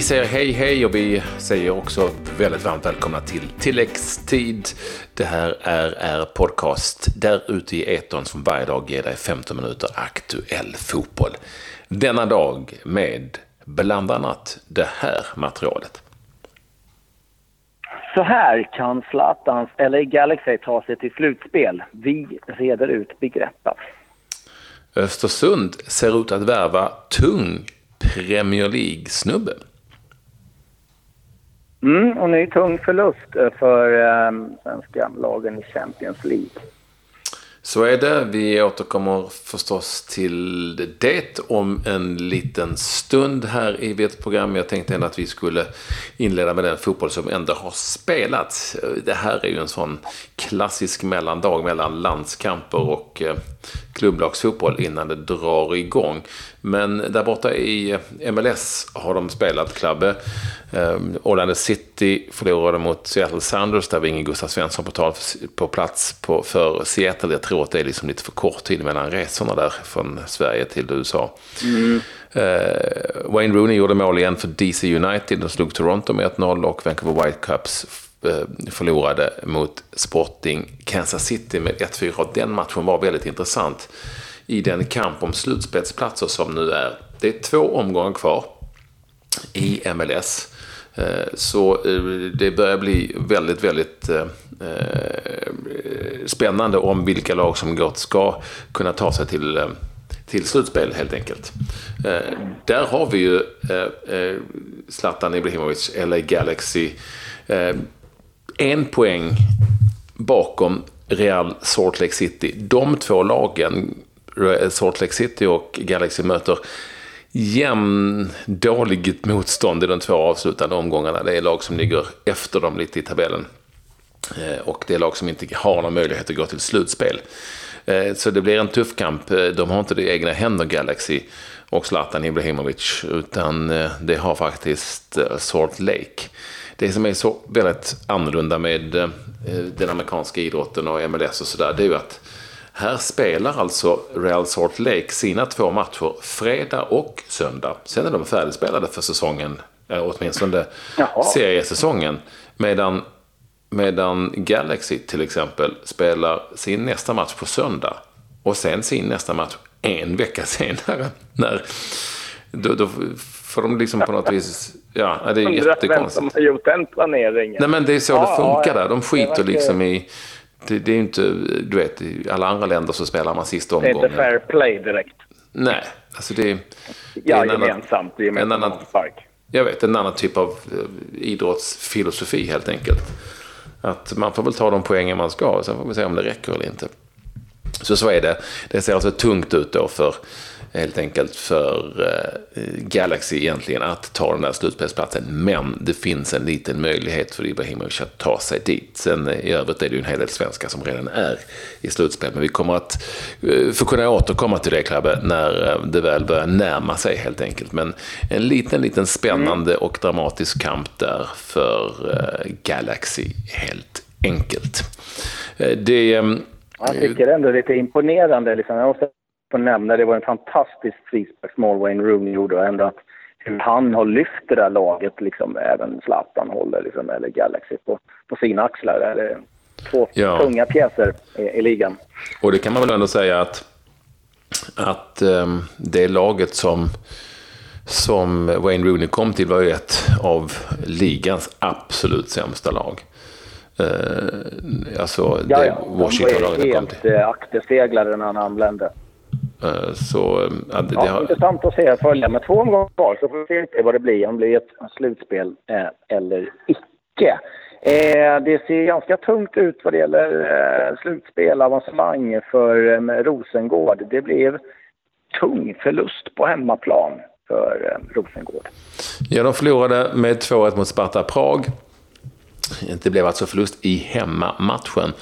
Vi säger hej hej och vi säger också väldigt varmt välkomna till tilläggstid. Det här är er podcast där ute i etern som varje dag ger dig 15 minuter aktuell fotboll. Denna dag med bland annat det här materialet. Så här kan Zlatans LA Galaxy ta sig till slutspel. Vi reder ut begreppen. Östersund ser ut att värva tung Premier League-snubbe. Mm, och ny tung förlust för eh, svenska lagen i Champions League. Så är det. Vi återkommer förstås till det om en liten stund här i vårt program. Jag tänkte ändå att vi skulle inleda med den fotboll som ändå har spelats. Det här är ju en sån klassisk mellandag mellan landskamper och eh, klubblagsfotboll innan det drar igång. Men där borta i MLS har de spelat klubbe. Um, ehm, Orlando City förlorade mot Seattle Sanders, Där var ingen Gustav Svensson på, tal, på plats på, för Seattle. Jag tror att det är liksom lite för kort tid mellan resorna där från Sverige till USA. Mm. Eh, Wayne Rooney gjorde mål igen för DC United. De slog Toronto med 1-0 och Vancouver Whitecaps uh, eh, förlorade mot Sporting Kansas City med 1-4. Den matchen var väldigt intressant i den kamp om slutspelsplatser som nu är. Det är två omgångar kvar i MLS. Eh, så det börjar bli väldigt, väldigt spännande om vilka lag som gott ska kunna ta sig till, till slutspel helt enkelt. Eh, där har vi ju eh, eh, Zlatan Ibrahimovic, LA Galaxy. En poäng bakom Real Salt Lake City. De två lagen Salt Lake City och Galaxy möter jämn, dåligt motstånd i de två avslutande omgångarna. Det är lag som ligger efter dem lite i tabellen. Eh, och det är lag som inte har någon möjlighet att gå till slutspel. Eh, så det blir en tuff kamp. Eh, de har inte det egna händer, Galaxy och Zlatan Ibrahimovic, utan det har faktiskt Salt Lake. Det som är så väldigt annorlunda med den amerikanska idrotten och MLS och sådär, det är ju att här spelar alltså Real Salt Lake sina två matcher fredag och söndag. Sen är de färdigspelade för säsongen, åtminstone Jaha. seriesäsongen. Medan, medan Galaxy till exempel spelar sin nästa match på söndag. Och sen sin nästa match en vecka senare. När, då, då får de liksom på något vis... Ja, det är jättekonstigt. Vem som har gjort den planeringen. Nej, men det är så ja, det funkar ja, där. De skiter liksom i det, det är ju inte, du vet, i alla andra länder så spelar man sista omgången. Det är inte fair play direkt. Nej, alltså det, det ja, är en gemensamt, annan, gemensamt en annan. Jag vet, en annan typ av eh, idrottsfilosofi helt enkelt. Att man får väl ta de poängen man ska, och sen får vi se om det räcker eller inte. Så så är det. Det ser alltså tungt ut då för helt enkelt för eh, Galaxy egentligen att ta den där slutspelsplatsen. Men det finns en liten möjlighet för Ibrahimovic att ta sig dit. Sen eh, i övrigt är det ju en hel del svenskar som redan är i slutspel. Men vi kommer att eh, få kunna återkomma till det Klabbe när det väl börjar närma sig helt enkelt. Men en liten, liten spännande och dramatisk kamp där för Galaxy helt enkelt. Det, jag tycker ändå det är lite imponerande. Liksom. Jag måste få nämna, det var en fantastisk frisparksmål Wayne Rooney gjorde och ändå att hur han har lyft det där laget, liksom, även Zlatan håller, liksom, eller Galaxy, på, på sina axlar. Det är två ja. tunga pjäser i, i, ligan. Och det kan man väl ändå säga att, att um, det laget som, som Wayne Rooney kom till var ju ett av ligans absolut sämsta lag. Uh, alltså, ja, ja. Washington-laget kom till. De var helt eh, akterseglade när han anlände. Eh, så, eh, ja, det, har... Intressant att se följa. Med två omgångar kvar så får vi se vad det blir. Om det blir ett slutspel eh, eller icke. Det ser ganska tungt ut vad det gäller slutspel, avancemang för Rosengård. Det blev tung förlust på hemmaplan för Rosengård. Ja, de förlorade med 2-1 mot Sparta Prag. Det blev alltså förlust i hemmamatchen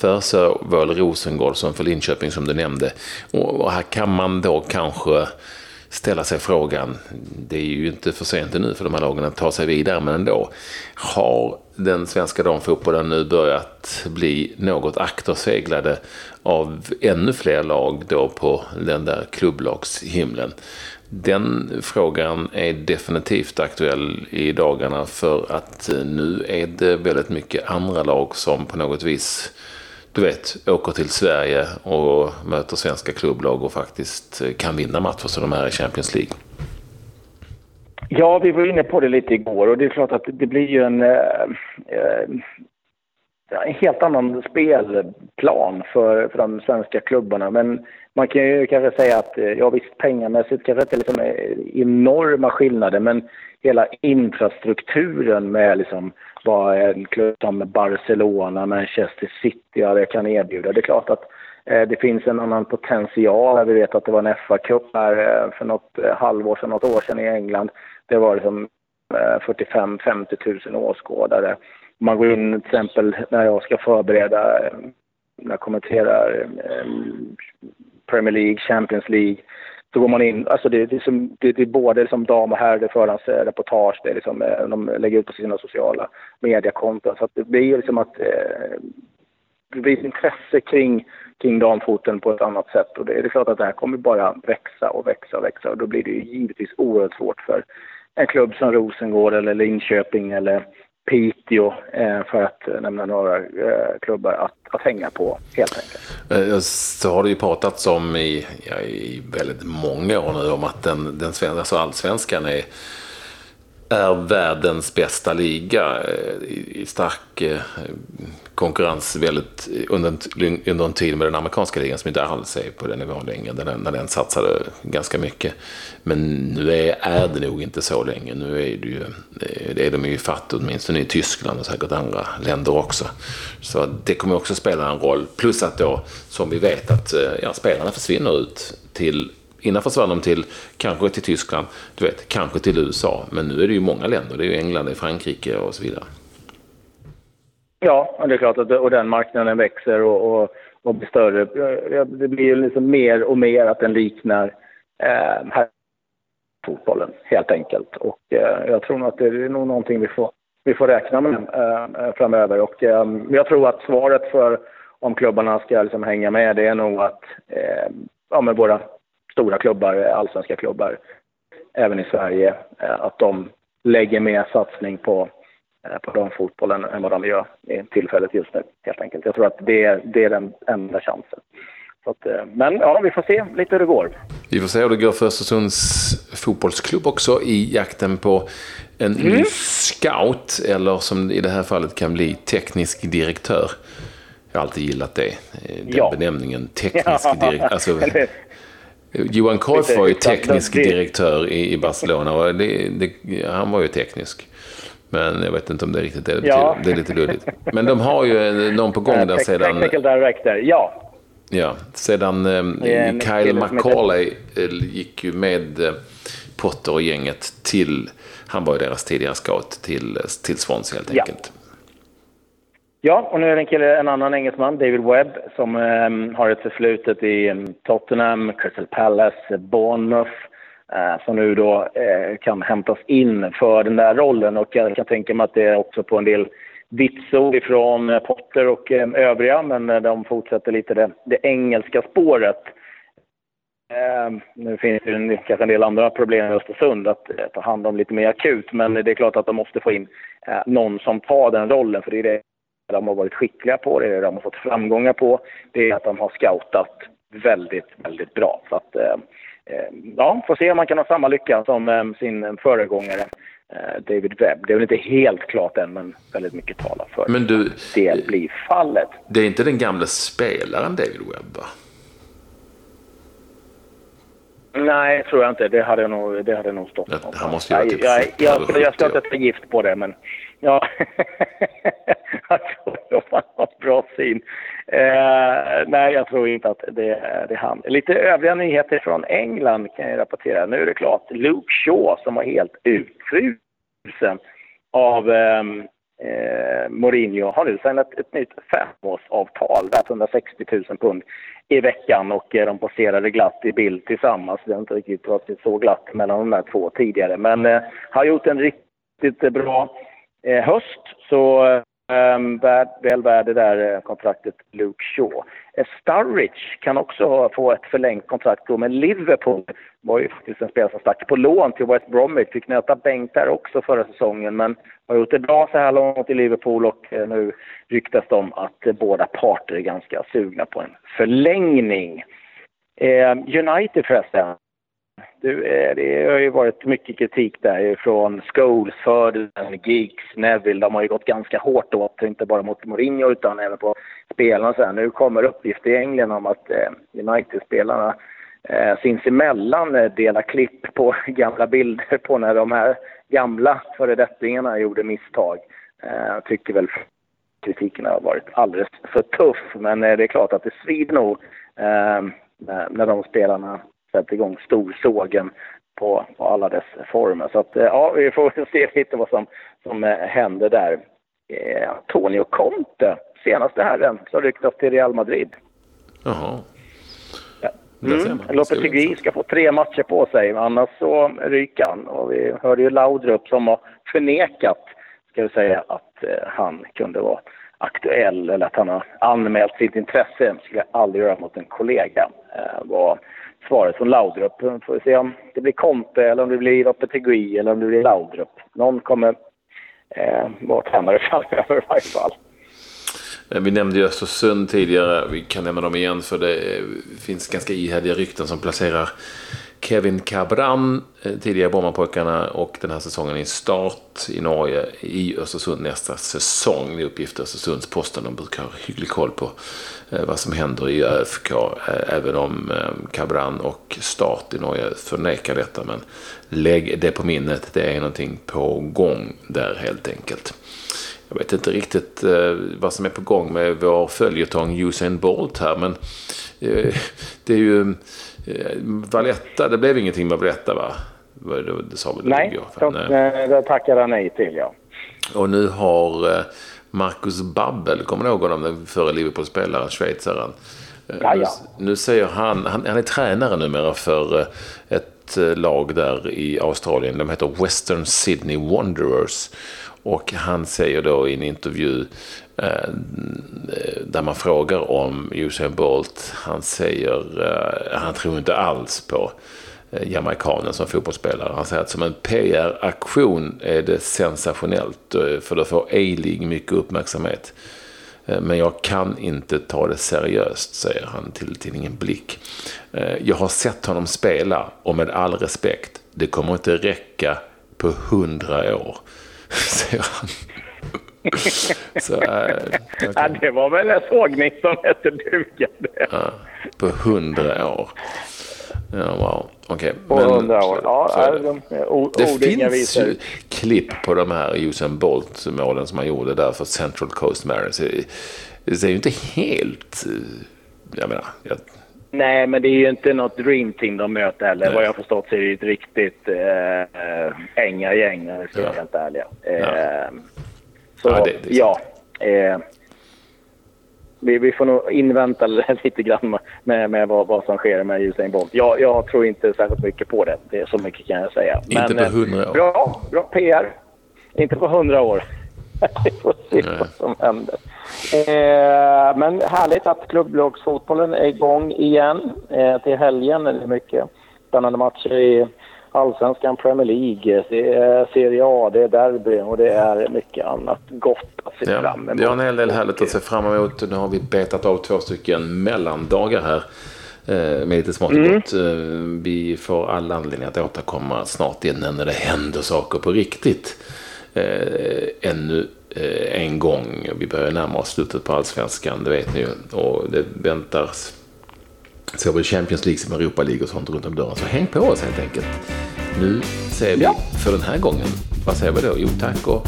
för såväl Rosengård som för Linköping som du nämnde. Och här kan man då kanske ställa sig frågan, det är ju inte för sent nu för de här lagen att ta sig vidare, men ändå. Har den svenska damfotbollen nu börjat bli något akterseglade av ännu fler lag då på den där klubblagshimlen? Den frågan är definitivt aktuell i dagarna för att nu är det väldigt mycket andra lag som på något vis du vet, åker till Sverige och möter svenska klubblag och faktiskt eh, kan vinna matcher som de här i Champions League. Ja, vi var inne på det lite igår och det är klart att det blir ju en, eh, eh en helt annan spelplan för, för de svenska klubbarna. Men man kan ju kanske säga att, eh, ja visst pengamässigt kanske inte liksom enorma skillnader men hela infrastrukturen med liksom vad en klubb som Barcelona, Manchester City kan erbjuda. det är klart att eh, det finns en annan potential. Vi vet att det var en FA-cup här eh, för något eh, halvår sedan, något år sedan i England. Det var liksom eh, 45-50 000 åskådare. Man går in till exempel när jag ska förbereda, eh, när jag kommenterar eh, Premier League, Champions League, så går man in, alltså det, det, är, som, det, det är både liksom dam och herr, det är förhandsreportage, det är liksom, eh, de lägger ut på sina sociala mediekonton. Så att det blir liksom att eh, det blir ett intresse kring, kring damfoten på ett annat sätt. Och det är klart att det här kommer bara växa och växa och växa och då blir det ju givetvis oerhört svårt för en klubb som Rosengård eller Linköping eller Piteå eh, för att eh, nämna några eh, klubbar att, att hänga på helt enkelt. Eh, så har det ju pratats om i, ja, i väldigt många år nu om att den, den svenska, alltså allsvenskan är är världens bästa liga eh, i stark eh, konkurrens väldigt eh, under, under en tid med den amerikanska ligan som inte alls är på den nivån längre. Den, när den satsade ganska mycket. Men nu är, är det nog inte så länge. Nu är det ju, det är de ju fatt åtminstone i Tyskland och säkert andra länder också. Så det kommer också spela en roll. Plus att då, som vi vet, att ja, spelarna försvinner ut till Innan försvann de till, kanske till Tyskland, du vet, kanske till USA. Men nu är det ju många länder. Det är ju England, det är Frankrike och så vidare. Ja, det är klart att och den marknaden växer och, och, och blir större. Eh, det blir ju liksom mer och mer att den liknar eh, här fotbollen helt enkelt. Och eh, jag tror nog att det är nog någonting vi får, vi får räkna med eh, eh framöver. Och eh, jag tror att svaret för om klubbarna ska liksom hänga med det är nog att eh, ja, men våra stora klubbar, allsvenska klubbar, även i Sverige, eh, att de lägger mer satsning på Eh, på damfotbollen än vad de gör i tillfället just nu, helt enkelt. Jag tror att det, det är den enda chansen. Att, eh, men ja, vi får se lite hur det går. Vi får se hur det går för Östersunds fotbollsklubb också i jakten på en mm. ny scout, eller som i det här fallet kan bli teknisk direktör. Jag har alltid gillat det, den ja. benämningen, teknisk direktör. Alltså, Johan Cruyff var ju teknisk direktör i Barcelona och det, det, han var ju teknisk. Men jag vet inte om det riktigt är det ja. Det är lite luddigt. Men de har ju någon på gång där sedan... Technical director, ja. Ja, sedan eh, Kyle McCauley gick ju med eh, Potter och gänget till... Han var ju deras tidigare scout till, till Swansea helt enkelt. Ja, Ja, och nu är det en kille, en annan engelsman, David Webb, som eh, har ett förflutet i ehm, Tottenham, Crystal Palace, Bournemouth, Eh, som nu då eh, kan hämtas in för den där rollen. Och jag kan tänka mig att det är också på en del vitsord ifrån eh, Potter och ehm, övriga, men eh, de fortsätter lite det, det engelska spåret. Ehm, nu finns det en, kanske en del andra problem i Östersund att eh, ta hand om lite mer akut, men det är klart att de måste få in någon som tar den rollen, för det är det de har varit skickliga på, det är det de har fått framgångar på, det är att de har scoutat väldigt, väldigt bra. Så att, Eh, ja, får se om man kan ha samma lycka som eh, sin föregångare eh, David Webb. Det är väl inte helt klart än, men väldigt mycket talar för men du, att det blir fallet. Det är inte den gamla spelaren David Webb, va? Nej, tror jag inte. Det hade nog, det hade nog stått ja, Han måste typ jag, jag, jag, jag ska inte ta gift på det, men ja. jag tror att han har bra syn. Eh, nej, jag tror inte att det, det är han. Lite övriga nyheter från England kan jag rapportera. Nu är det klart. Luke Shaw som var helt utfrusen av eh, Eh, Mourinho har nu signat ett nytt femårsavtal värt 160 000 pund i veckan och eh, de poserade glatt i bild tillsammans. Det har inte riktigt varit så glatt mellan de där två tidigare. Men eh, har gjort en riktigt bra eh, höst. Så eh, väl värd det där eh, kontraktet Luke Shaw. Eh, Sturridge kan också få ett förlängt kontrakt då med Liverpool. var ju faktiskt en spelare som stack på lån till West Bromwich. Fick nöta bänk där också förra säsongen men har gjort det bra så här långt i Liverpool och eh, nu ryktas det om att eh, båda parter är ganska sugna på en förlängning. United förresten du, eh, det har ju varit mycket kritik där från Scholes, Ferdinand, Geeks, Neville. De har ju gått ganska hårt åt, inte bara mot Mourinho utan även på spelarna. Så här. Nu kommer uppgifter i England om att eh, United-spelarna eh, sinsemellan eh, delar klipp på gamla bilder på när de här gamla föredettingarna gjorde misstag. Eh, tycker väl kritiken har varit alldeles för tuff, men eh, det är klart att det svider nog eh, när de spelarna sätta igång storsågen på, på alla dess former. Så att, eh, ja, vi får se lite vad som, som eh, händer där. Eh, Antonio Conte, senaste herren, som ryktas till Real Madrid. Jaha. Mm. Lopetegui ska få tre matcher på sig, annars så ryker han. Och vi hörde ju Laudrup som har förnekat, ska vi säga, att eh, han kunde vara aktuell eller att han har anmält sitt intresse. Skulle jag aldrig göra mot en kollega. Eh, var svaret från Laudrup. Får vi se om det blir Conte eller om det blir Lopetegui eller om det blir Laudrup. Någon kommer eh, vara tränare framöver i varje fall. Eh, vi nämnde ju Östersund tidigare. Vi kan nämna dem igen för det eh, finns ganska ihärdiga rykten som placerar Kevin Cabran, eh, tidigare Brommapojkarna och den här säsongen i start i Norge i Östersund nästa säsong. Det är uppgifter Östersunds-Posten. De brukar ha hygglig koll på eh, vad som händer i ÖFK. Eh, även om Cabran och start i Norge förnekar detta. Men lägg det på minnet. Det är någonting på gång där helt enkelt. Jag vet inte riktigt vad som är på gång med vår följetong Usain Bolt här. Men det är ju Eh, Valletta, det blev ingenting med Valletta va? Det, det sa väl nej, de, nej, det tackade han nej till ja. Och nu har eh, Marcus Babbel, kommer du ihåg honom, den före Liverpool-spelaren, schweizaren. Eh, ja, ja. Nu, nu säger han, han, han är tränare numera för ett lag där i Australien. De heter Western Sydney Wanderers. Och han säger då i en intervju Eh, där man frågar om Usain Bolt. Han säger, eh, han tror inte alls på eh, jamaikanen som fotbollsspelare. Han säger att som en PR-aktion är det sensationellt eh, för då får A-League mycket uppmärksamhet. Eh, men jag kan inte ta det seriöst, säger han till tidningen Blick. Eh, jag har sett honom spela och med all respekt, det kommer inte räcka på hundra år, säger han. Så, äh, okay. ja, det var väl en sågning som hette duga. Ja, på hundra år. Ja, wow. Okej. Okay. På hundra år. Ja, så, de, det finns ju klipp på de här Usain Bolt-målen som han gjorde där för Central Coast Mariners. Det ser ju inte helt... Jag menar... Jag... Nej, men det är ju inte något dream team de möter heller. Nej. Vad jag har förstått så är det ett riktigt äh, änga gäng, om vi ska vara helt ärliga. Ja. Äh, så ja, det, det ja eh, vi, vi, får nog invänta lite grann med, med vad, vad som sker med Usain Bolt. Jag, jag tror inte särskilt mycket på det. det är så mycket kan jag säga. Inte Men, på hundra år? Bra, bra PR. Inte på hundra år. Vi får se Nej. vad som händer. Eh, men härligt att klubblagsfotbollen är igång igen. Eh, till helgen är det mycket spännande matcher i Allsvenskan, Premier League, det är Serie A, det är derby och det är mycket annat gott att se ja, fram emot. Vi har en hel del härligt att se fram emot. Nu har vi betat av två stycken mellandagar här eh, med lite smått mm. gott. Mm. Vi får all anledning att återkomma snart igen när det händer saker på riktigt. Eh, ännu eh, en gång. Vi börjar närma oss slutet på allsvenskan, det vet ni ju. Och det väntar såväl Champions League som Europa League och sånt runt om dörren. Så häng på oss helt enkelt. Nu säger vi ja. för den här gången, vad säger vi då? Jo tack och...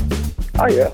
Adjö.